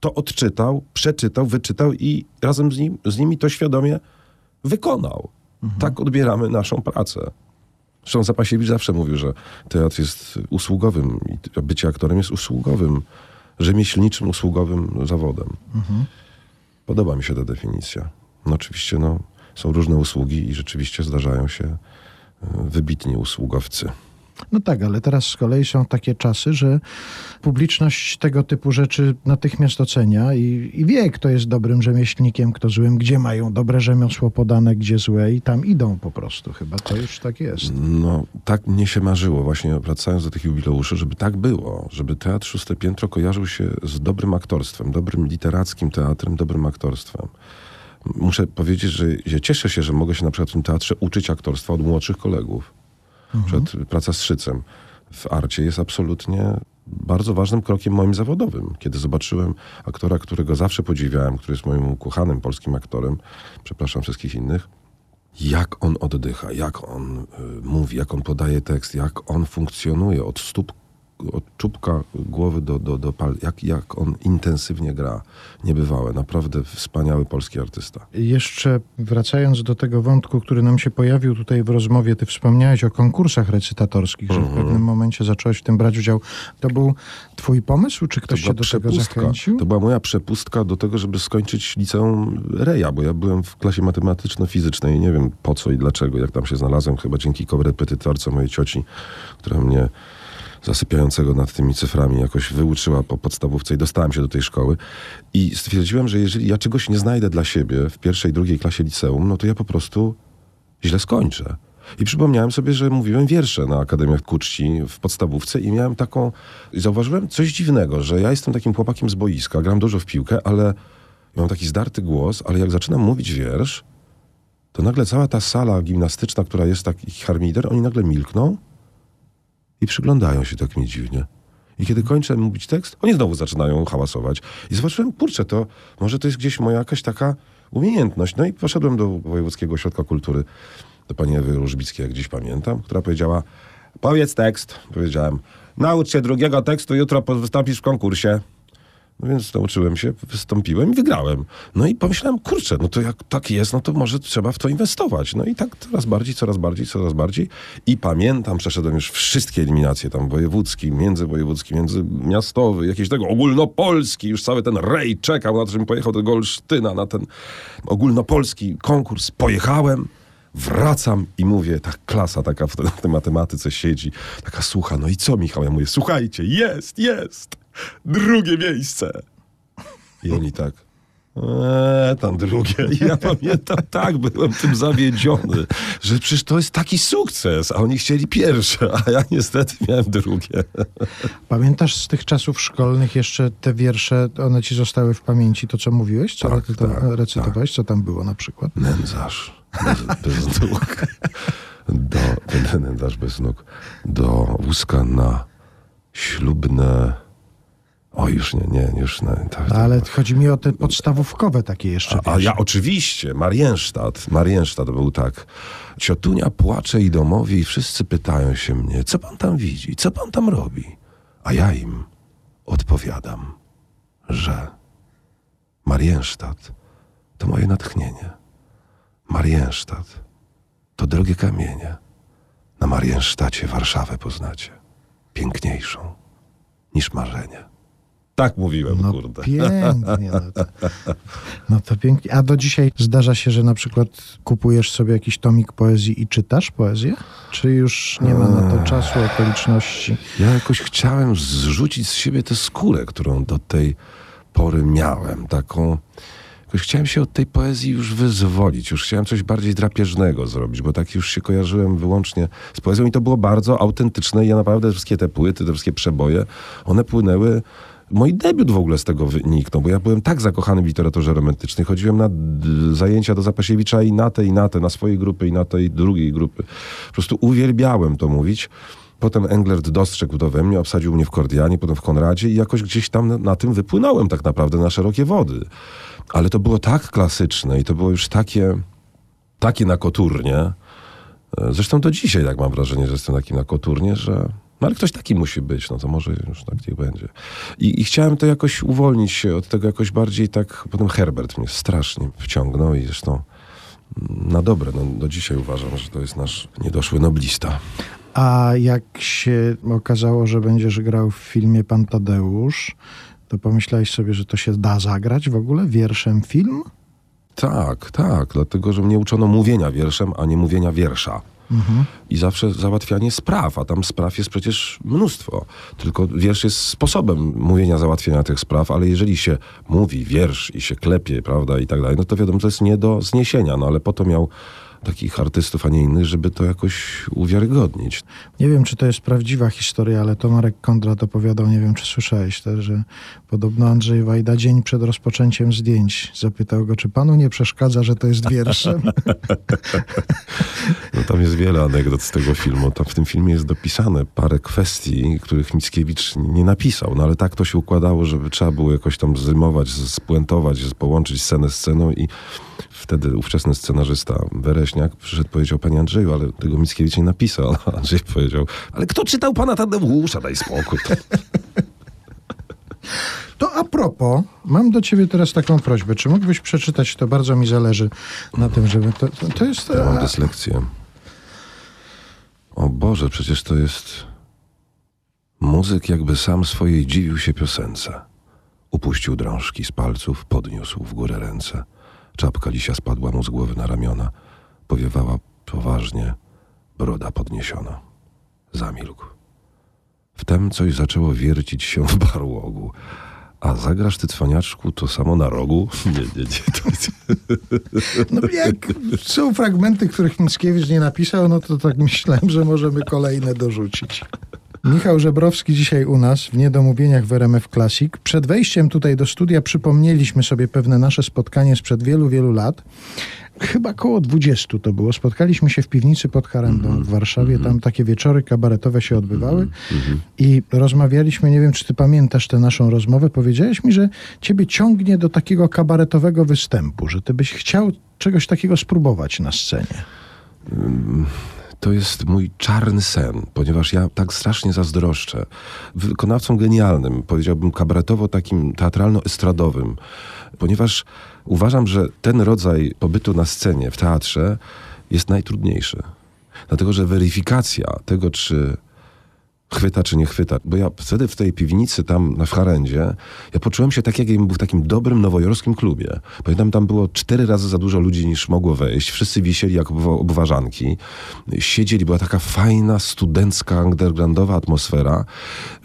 to odczytał, przeczytał, wyczytał i razem z, nim, z nimi to świadomie wykonał. Tak odbieramy naszą pracę. Zresztą Zapasiewicz zawsze mówił, że teatr jest usługowym i bycie aktorem jest usługowym, rzemieślniczym, usługowym zawodem. Podoba mi się ta definicja. No oczywiście no, są różne usługi i rzeczywiście zdarzają się e, wybitni usługowcy. No tak, ale teraz z kolei są takie czasy, że publiczność tego typu rzeczy natychmiast ocenia i, i wie, kto jest dobrym rzemieślnikiem, kto złym, gdzie mają dobre rzemiosło podane, gdzie złe i tam idą po prostu. Chyba to już tak jest. No, tak mnie się marzyło, właśnie wracając do tych jubileuszy, żeby tak było, żeby Teatr Szóste Piętro kojarzył się z dobrym aktorstwem, dobrym literackim teatrem, dobrym aktorstwem. Muszę powiedzieć, że cieszę się, że mogę się na przykład w tym teatrze uczyć aktorstwa od młodszych kolegów. Na przykład praca z Szycem w arcie jest absolutnie bardzo ważnym krokiem moim zawodowym. Kiedy zobaczyłem aktora, którego zawsze podziwiałem, który jest moim ukochanym polskim aktorem, przepraszam wszystkich innych, jak on oddycha, jak on y, mówi, jak on podaje tekst, jak on funkcjonuje od stóp, od czubka głowy do, do, do pal, jak, jak on intensywnie gra. Niebywałe, naprawdę wspaniały polski artysta. Jeszcze wracając do tego wątku, który nam się pojawił tutaj w rozmowie, ty wspomniałeś o konkursach recytatorskich, że w pewnym momencie zacząłeś w tym brać udział. To był twój pomysł, czy ktoś cię do tego zachęcił? To była moja przepustka do tego, żeby skończyć liceum Reja, bo ja byłem w klasie matematyczno-fizycznej. Nie wiem po co i dlaczego, jak tam się znalazłem. Chyba dzięki korepetytorce mojej cioci, która mnie zasypiającego nad tymi cyframi jakoś wyuczyła po podstawówce i dostałem się do tej szkoły. I stwierdziłem, że jeżeli ja czegoś nie znajdę dla siebie w pierwszej, drugiej klasie liceum, no to ja po prostu źle skończę. I przypomniałem sobie, że mówiłem wiersze na Akademiach Kuczci w podstawówce i miałem taką... I zauważyłem coś dziwnego, że ja jestem takim chłopakiem z boiska, gram dużo w piłkę, ale mam taki zdarty głos, ale jak zaczynam mówić wiersz, to nagle cała ta sala gimnastyczna, która jest taki harmider, oni nagle milkną i przyglądają się tak mi dziwnie. I kiedy kończę mówić tekst, oni znowu zaczynają hałasować. I zobaczyłem, kurczę, to może to jest gdzieś moja jakaś taka umiejętność. No i poszedłem do Wojewódzkiego Ośrodka Kultury, do pani Ewy Różbickiej, jak dziś pamiętam, która powiedziała, powiedz tekst. Powiedziałem, naucz się drugiego tekstu, jutro wystąpisz w konkursie. No więc nauczyłem się, wystąpiłem i wygrałem. No i pomyślałem, kurczę, no to jak tak jest, no to może trzeba w to inwestować. No i tak coraz bardziej, coraz bardziej, coraz bardziej. I pamiętam, przeszedłem już wszystkie eliminacje, tam wojewódzki, międzywojewódzki, międzymiastowy, jakiś tego ogólnopolski, już cały ten rej czekał na to, żebym pojechał do Golsztyna, na ten ogólnopolski konkurs. Pojechałem, wracam i mówię, ta klasa taka w tej, matematyce siedzi, taka słucha, no i co Michał? Ja mówię, słuchajcie, jest, jest, drugie miejsce. I oni tak, Eee, tam drugie. I ja pamiętam, tak, byłem tym zawiedziony, że przecież to jest taki sukces, a oni chcieli pierwsze, a ja niestety miałem drugie. Pamiętasz z tych czasów szkolnych jeszcze te wiersze, one ci zostały w pamięci, to co mówiłeś, co Tak, tak, recytowałeś, co tam było na przykład? Nędzarz bez, bez nóg. Do, nędzarz bez nóg. Do wózka na ślubne... O, już nie, nie, już nie. To, Ale chodzi mi o te podstawówkowe takie jeszcze A, a ja oczywiście, Marienstadt, Marienstadt był tak. Ciotunia płacze i domowi i wszyscy pytają się mnie, co pan tam widzi, co pan tam robi? A ja im odpowiadam, że Marienstadt to moje natchnienie. Marienstadt to drogie kamienie. Na Marienstadcie Warszawę poznacie. Piękniejszą niż marzenie. Tak mówiłem, No kurde. pięknie. No to, no to pięknie. A do dzisiaj zdarza się, że na przykład kupujesz sobie jakiś tomik poezji i czytasz poezję? Czy już nie ma na to czasu, okoliczności? Ja jakoś chciałem zrzucić z siebie tę skórę, którą do tej pory miałem. Taką. Jakoś chciałem się od tej poezji już wyzwolić. Już chciałem coś bardziej drapieżnego zrobić, bo tak już się kojarzyłem wyłącznie z poezją i to było bardzo autentyczne. I ja naprawdę wszystkie te płyty, te wszystkie przeboje, one płynęły. Mój debiut w ogóle z tego wyniknął, bo ja byłem tak zakochany w literaturze romantycznej. Chodziłem na zajęcia do Zapasiewicza i na te, i na te, na swojej grupy, i na tej drugiej grupy. Po prostu uwielbiałem to mówić. Potem Englert dostrzegł to we mnie, obsadził mnie w Kordianie, potem w Konradzie i jakoś gdzieś tam na, na tym wypłynąłem tak naprawdę na szerokie wody. Ale to było tak klasyczne i to było już takie, takie na koturnie. E, Zresztą do dzisiaj tak mam wrażenie, że jestem taki na koturnie, że no ale ktoś taki musi być, no to może już tak niech będzie. I, I chciałem to jakoś uwolnić się od tego jakoś bardziej tak, potem Herbert mnie strasznie wciągnął i zresztą na dobre, no do dzisiaj uważam, że to jest nasz niedoszły noblista. A jak się okazało, że będziesz grał w filmie Pan Tadeusz, to pomyślałeś sobie, że to się da zagrać w ogóle wierszem film? Tak, tak, dlatego, że mnie uczono mówienia wierszem, a nie mówienia wiersza. I zawsze załatwianie spraw, a tam spraw jest przecież mnóstwo. Tylko wiersz jest sposobem mówienia, załatwienia tych spraw, ale jeżeli się mówi wiersz i się klepie, prawda, i tak dalej, no to wiadomo, to jest nie do zniesienia, no ale po to miał takich artystów, a nie innych, żeby to jakoś uwiarygodnić. Nie wiem, czy to jest prawdziwa historia, ale to Marek Kondrat opowiadał, nie wiem, czy słyszałeś też, że podobno Andrzej Wajda dzień przed rozpoczęciem zdjęć zapytał go, czy panu nie przeszkadza, że to jest wierszem? No tam jest wiele anegdot z tego filmu. Tam w tym filmie jest dopisane parę kwestii, których Mickiewicz nie napisał. No ale tak to się układało, żeby trzeba było jakoś tam zrymować, spuentować, połączyć scenę z sceną i wtedy ówczesny scenarzysta Wereśniak przyszedł powiedział, panie Andrzeju, ale tego Mickiewicz nie napisał. A Andrzej powiedział, ale kto czytał pana Tadeusza? Daj spokój. To a propos, mam do ciebie teraz taką prośbę. Czy mógłbyś przeczytać, to bardzo mi zależy na tym, żeby... To, to, to jest... Ja mam a, dyslekcję. O Boże, przecież to jest... Muzyk jakby sam swojej dziwił się piosence. Upuścił drążki z palców, podniósł w górę ręce. Czapka lisia spadła mu z głowy na ramiona. Powiewała poważnie, broda podniesiona. Zamilkł. Wtem coś zaczęło wiercić się w barłogu. A zagrasz ty, cwaniaczku, to samo na rogu? Nie, nie, nie. No jak są fragmenty, których Mickiewicz nie napisał, no to tak myślałem, że możemy kolejne dorzucić. Michał Żebrowski dzisiaj u nas w Niedomówieniach w RMF Classic. Przed wejściem tutaj do studia przypomnieliśmy sobie pewne nasze spotkanie sprzed wielu, wielu lat. Chyba koło 20 to było. Spotkaliśmy się w piwnicy pod Harendą w Warszawie. Tam takie wieczory kabaretowe się odbywały. I rozmawialiśmy, nie wiem, czy ty pamiętasz tę naszą rozmowę. Powiedziałeś mi, że ciebie ciągnie do takiego kabaretowego występu, że ty byś chciał czegoś takiego spróbować na scenie. To jest mój czarny sen, ponieważ ja tak strasznie zazdroszczę. Wykonawcą genialnym, powiedziałbym kabaretowo takim teatralno-estradowym, ponieważ uważam, że ten rodzaj pobytu na scenie, w teatrze jest najtrudniejszy. Dlatego, że weryfikacja tego, czy chwyta czy nie chwyta. Bo ja wtedy w tej piwnicy tam na Harendzie, ja poczułem się tak, jakbym był w takim dobrym nowojorskim klubie. Pamiętam, tam było cztery razy za dużo ludzi niż mogło wejść. Wszyscy wisieli jak obwa- obwarzanki. Siedzieli, była taka fajna, studencka, undergroundowa atmosfera.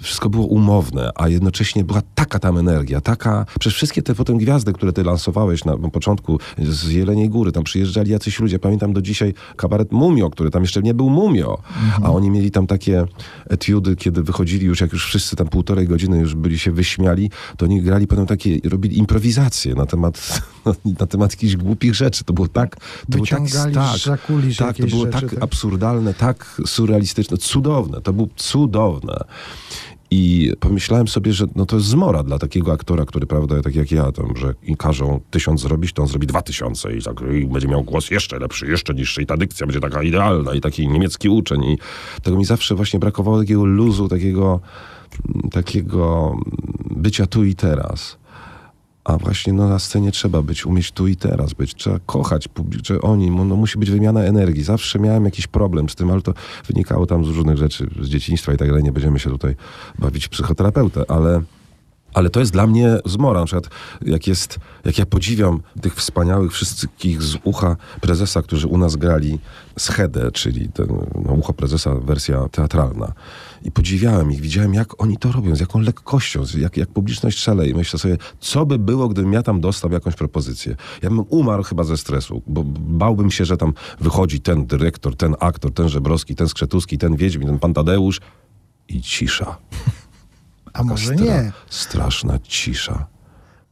Wszystko było umowne, a jednocześnie była taka tam energia, taka... Przez wszystkie te potem gwiazdy, które ty lansowałeś na, na początku z Jeleniej Góry, tam przyjeżdżali jacyś ludzie. Pamiętam do dzisiaj kabaret Mumio, który tam jeszcze nie był Mumio, a oni mieli tam takie etiudy, kiedy wychodzili już, jak już wszyscy tam półtorej godziny już byli się wyśmiali, to oni grali potem takie, robili improwizacje na temat, na temat jakichś głupich rzeczy. To było tak... To było tak, Wyciągali tak, tak, to było rzeczy, tak tak? absurdalne, tak surrealistyczne, cudowne. To było cudowne. I pomyślałem sobie, że no to jest zmora dla takiego aktora, który, prawda, tak jak ja, tam, że im każą tysiąc zrobić, to on zrobi dwa tysiące i, tak, i będzie miał głos jeszcze lepszy, jeszcze niższy i ta dykcja będzie taka idealna i taki niemiecki uczeń. I tego mi zawsze właśnie brakowało takiego luzu, takiego, takiego bycia tu i teraz. A właśnie no, na scenie trzeba być, umieć tu i teraz być. Trzeba kochać publiczność. Oni, no, musi być wymiana energii. Zawsze miałem jakiś problem z tym, ale to wynikało tam z różnych rzeczy, z dzieciństwa i tak dalej. Nie będziemy się tutaj bawić psychoterapeutę, ale... Ale to jest dla mnie zmora. Na przykład, jak, jest, jak ja podziwiam tych wspaniałych wszystkich z ucha prezesa, którzy u nas grali z czyli ten, no, ucho prezesa, wersja teatralna. I podziwiałem ich, widziałem, jak oni to robią, z jaką lekkością, jak, jak publiczność szaleje. Myślę sobie, co by było, gdybym ja tam dostał jakąś propozycję. Ja bym umarł chyba ze stresu, bo bałbym się, że tam wychodzi ten dyrektor, ten aktor, ten Żebrowski, ten Skrzetuski, ten Wiedźmin, ten pan Tadeusz i cisza. A może Stra- nie. Straszna cisza.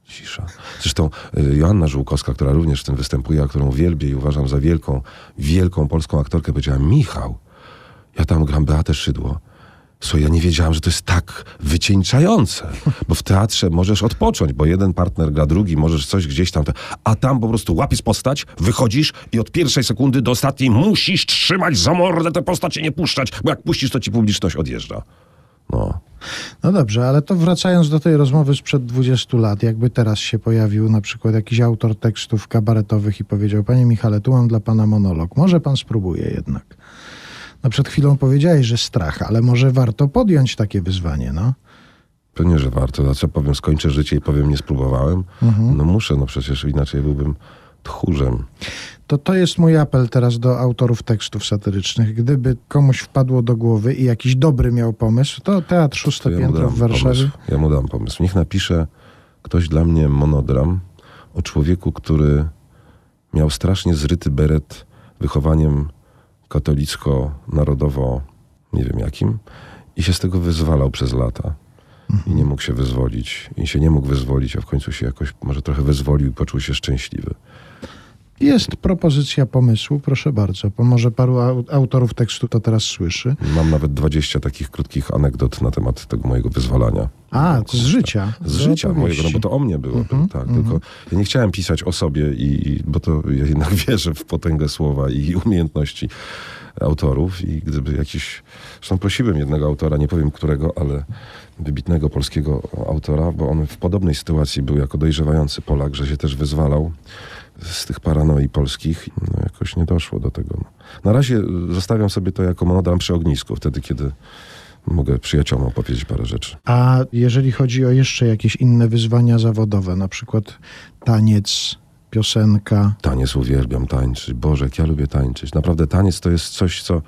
Cisza. Zresztą y, Joanna Żółkowska, która również w tym występuje, a którą wielbię i uważam za wielką, wielką polską aktorkę, powiedziała, Michał, ja tam gram Beatę Szydło. Słuchaj, ja nie wiedziałam, że to jest tak wycieńczające, bo w teatrze możesz odpocząć, bo jeden partner gra drugi, możesz coś gdzieś tam, a tam po prostu łapisz postać, wychodzisz i od pierwszej sekundy do ostatniej musisz trzymać za mordę tę postać i nie puszczać, bo jak puścisz, to ci publiczność odjeżdża. No. No dobrze, ale to wracając do tej rozmowy sprzed 20 lat, jakby teraz się pojawił na przykład jakiś autor tekstów kabaretowych i powiedział, panie Michale, tu mam dla pana monolog, może pan spróbuje jednak. No przed chwilą powiedziałeś, że strach, ale może warto podjąć takie wyzwanie, no. Pewnie, że warto. Co powiem, skończę życie i powiem, nie spróbowałem? No muszę, no przecież inaczej byłbym tchórzem. To to jest mój apel teraz do autorów tekstów satyrycznych. Gdyby komuś wpadło do głowy i jakiś dobry miał pomysł, to Teatr Szóste To ja Piętro w Warszawie. Pomysł. Ja mu dam pomysł. Niech napisze ktoś dla mnie monodram o człowieku, który miał strasznie zryty beret wychowaniem katolicko-narodowo, nie wiem jakim, i się z tego wyzwalał przez lata. I nie mógł się wyzwolić. I się nie mógł wyzwolić, a w końcu się jakoś może trochę wyzwolił i poczuł się szczęśliwy. Jest propozycja pomysłu, proszę bardzo. Może paru au- autorów tekstu to teraz słyszy. Mam nawet 20 takich krótkich anegdot na temat tego mojego wyzwalania. A, z życia. Z życia mojego, no opowieści. bo to o mnie było, Mhm, tak. Tylko ja nie chciałem pisać o sobie, i, i, bo to ja jednak wierzę w potęgę słowa i umiejętności autorów i gdyby jakiś, zresztą prosiłem jednego autora, nie powiem którego, ale wybitnego polskiego autora, bo on w podobnej sytuacji był jako dojrzewający Polak, że się też wyzwalał z tych paranoi polskich. No jakoś nie doszło do tego. No. Na razie zostawiam sobie to jako monodram przy ognisku, wtedy kiedy mogę przyjaciołom opowiedzieć parę rzeczy. A jeżeli chodzi o jeszcze jakieś inne wyzwania zawodowe, na przykład taniec, piosenka, Taniec uwielbiam tańczyć. Boże, jak ja lubię tańczyć. Naprawdę taniec to jest coś, co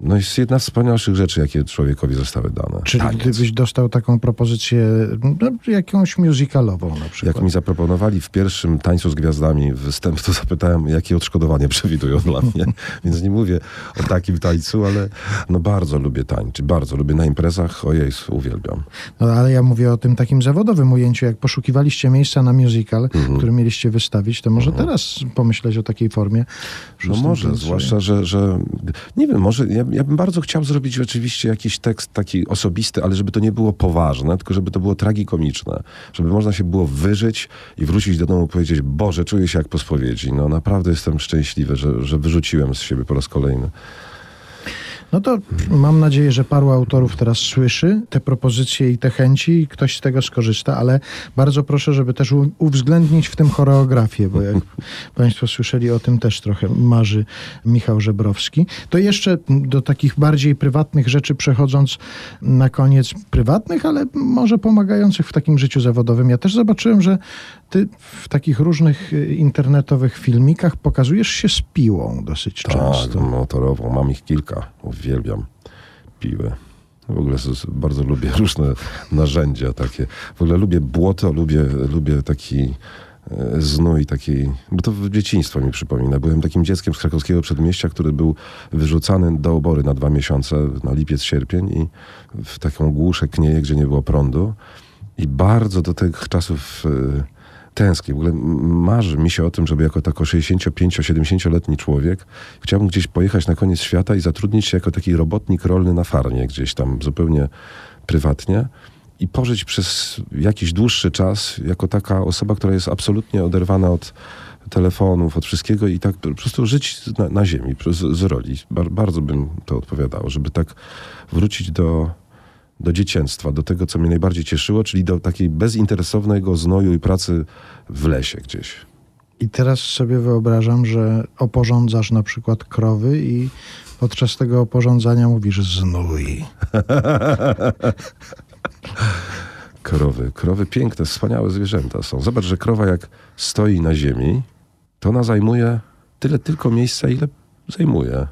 no jest jedna z wspanialszych rzeczy, jakie człowiekowi zostały dane. czyli Taniec. gdybyś dostał taką propozycję, no, jakąś musicalową na przykład. Jak mi zaproponowali w pierwszym Tańcu z Gwiazdami występ, to zapytałem, jakie odszkodowanie przewidują dla mnie. Więc nie mówię o takim tańcu, ale no bardzo lubię tańczyć. Bardzo lubię na imprezach. Ojej, uwielbiam. No, ale ja mówię o tym takim zawodowym ujęciu, jak poszukiwaliście miejsca na musical, Mhm. który mieliście wystawić, to może teraz pomyśleć o takiej formie. No może, zwłaszcza, że, że nie wiem, może ja, ja bym bardzo chciał zrobić rzeczywiście jakiś tekst taki osobisty, ale żeby to nie było poważne, tylko żeby to było tragikomiczne, żeby można się było wyżyć i wrócić do domu i powiedzieć, Boże, czuję się jak po spowiedzi. No naprawdę jestem szczęśliwy, że, że wyrzuciłem z siebie po raz kolejny No to mam nadzieję, że paru autorów teraz słyszy te propozycje i te chęci i ktoś z tego skorzysta, ale bardzo proszę, żeby też uwzględnić w tym choreografię, bo jak Państwo słyszeli, o tym też trochę marzy Michał Żebrowski. To jeszcze do takich bardziej prywatnych rzeczy przechodząc na koniec prywatnych, ale może pomagających w takim życiu zawodowym. Ja też zobaczyłem, że ty w takich różnych y, internetowych filmikach pokazujesz się z piłą dosyć Tak, często. motorową. Mam ich kilka. Uwielbiam piły. W ogóle bardzo lubię różne narzędzia takie. W ogóle lubię błoto, lubię, lubię taki e, znój, taki, bo to dzieciństwo mi przypomina. Byłem takim dzieckiem z krakowskiego przedmieścia, który był wyrzucany do obory na dwa miesiące, na lipiec, sierpień i w taką głuszę knieje, gdzie nie było prądu. I bardzo do tych czasów e, tęsknię. W ogóle marzy mi się o tym, żeby jako tako 65-70-letni człowiek chciałbym gdzieś pojechać na koniec świata i zatrudnić się jako taki robotnik rolny na farmie, gdzieś tam zupełnie prywatnie i pożyć przez jakiś dłuższy czas jako taka osoba, która jest absolutnie oderwana od telefonów, od wszystkiego i tak po prostu żyć na, na ziemi, z, z roli. Bar, bardzo bym to odpowiadało, żeby tak wrócić do, do dzieciństwa, do tego, co mnie najbardziej cieszyło, czyli do takiej bezinteresownego znoju i pracy w lesie gdzieś. I teraz sobie wyobrażam, że oporządzasz na przykład krowy i podczas tego oporządzania mówisz znój. Krowy. Krowy piękne, wspaniałe zwierzęta są. Zobacz, że krowa jak stoi na ziemi, to ona zajmuje tyle tylko miejsca, ile zajmuje.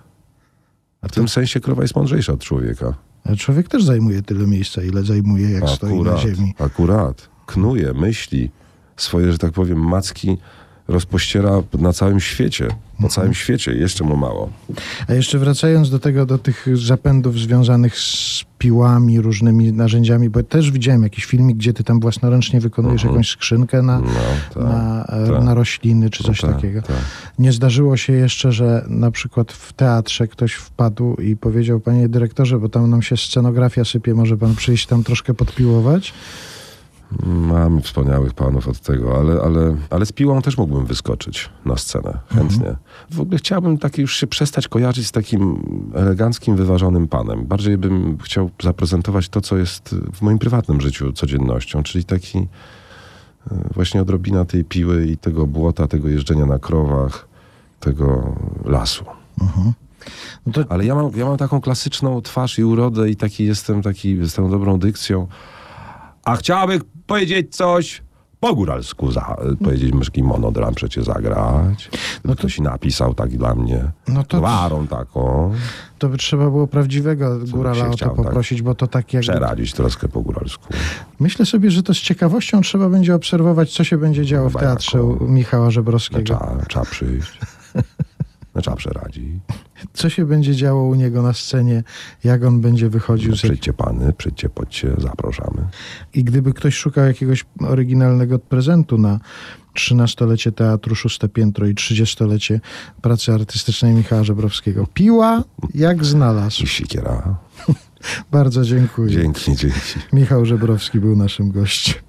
A w tym sensie krowa jest mądrzejsza od człowieka. Człowiek też zajmuje tyle miejsca, ile zajmuje, jak stoi na ziemi. Akurat. Knuje, myśli. Swoje, że tak powiem, macki rozpościera na całym świecie. Mhm. Po całym świecie. Jeszcze mu mało. A jeszcze wracając do tego, do tych zapędów związanych z piłami, różnymi narzędziami, bo też widziałem jakiś filmik, gdzie ty tam własnoręcznie wykonujesz jakąś skrzynkę na, No, tak. na, tak. na rośliny czy coś tak, takiego. tak. Nie zdarzyło się jeszcze, że na przykład w teatrze ktoś wpadł i powiedział, panie dyrektorze, bo tam nam się scenografia sypie, może pan przyjść tam troszkę podpiłować? Mamy wspaniałych panów od tego, ale, ale, ale z piłą też mógłbym wyskoczyć na scenę. Chętnie. W ogóle chciałbym tak już się przestać kojarzyć z takim eleganckim, wyważonym panem. Bardziej bym chciał zaprezentować to, co jest w moim prywatnym życiu codziennością, czyli taki e, właśnie odrobina tej piły i tego błota, tego jeżdżenia na krowach, tego lasu. No to Ale ja mam, ja mam taką klasyczną twarz i urodę i taki jestem taki z tą dobrą dykcją. A chciałabym powiedzieć coś po góralsku, za, powiedzieć myszki monodram przecie zagrać. No to... Ktoś napisał tak dla mnie. No to- Gwarą taką. To by trzeba było prawdziwego górala o to tak? poprosić, bo to tak jak... Przeradzić troszkę po góralsku. Myślę sobie, że to z ciekawością trzeba będzie obserwować, co się będzie działo w teatrze Michała No, Żebrowskiego. trzeba, trzeba przyjść. No. Co się będzie działo u niego na scenie, jak on będzie wychodził z... Przyjdźcie pany, przyjdźcie, podcie, zapraszamy. I gdyby ktoś szukał jakiegoś oryginalnego prezentu na 13-lecie teatru Szóste Piętro i 30-lecie pracy artystycznej Michała Żebrowskiego. Piła jak znalazł. I sikiera. Bardzo dziękuję. Dzięki, dzięki. Michał Żebrowski był naszym gościem.